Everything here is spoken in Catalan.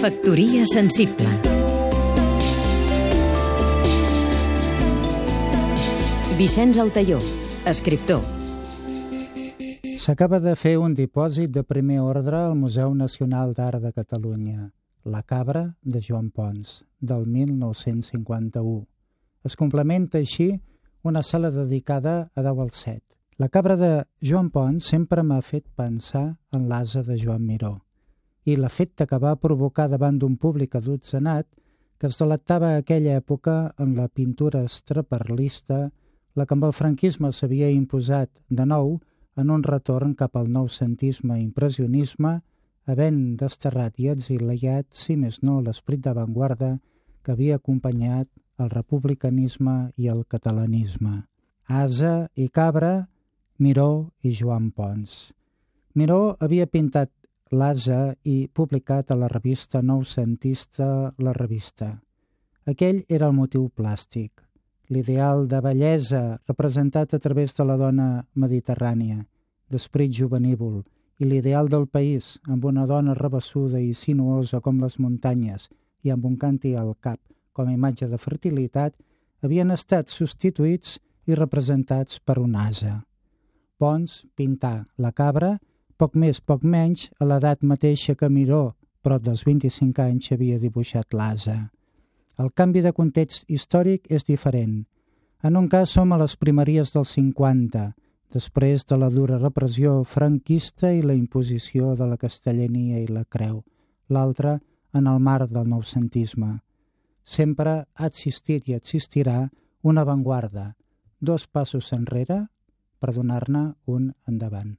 Factoria sensible Vicenç Altaió, escriptor S'acaba de fer un dipòsit de primer ordre al Museu Nacional d'Art de Catalunya, La Cabra de Joan Pons, del 1951. Es complementa així una sala dedicada a Deu al Set. La cabra de Joan Pons sempre m'ha fet pensar en l'asa de Joan Miró i l'efecte que va provocar davant d'un públic adotzenat que es delectava a aquella època en la pintura estraperlista, la que amb el franquisme s'havia imposat de nou en un retorn cap al noucentisme i impressionisme, havent desterrat i exiliat, si més no, l'esperit d'avantguarda que havia acompanyat el republicanisme i el catalanisme. Asa i Cabra, Miró i Joan Pons. Miró havia pintat l'Asa i publicat a la revista noucentista La Revista. Aquell era el motiu plàstic, l'ideal de bellesa representat a través de la dona mediterrània, d'esperit juvenívol, i l'ideal del país, amb una dona rebessuda i sinuosa com les muntanyes i amb un canti al cap com a imatge de fertilitat, havien estat substituïts i representats per un asa. Pons pintà la cabra poc més, poc menys, a l'edat mateixa que Miró, prop dels 25 anys, havia dibuixat l'asa. El canvi de context històric és diferent. En un cas som a les primeries dels 50, després de la dura repressió franquista i la imposició de la castellania i la creu. L'altre, en el marc del noucentisme. Sempre ha existit i existirà una avantguarda, dos passos enrere per donar-ne un endavant.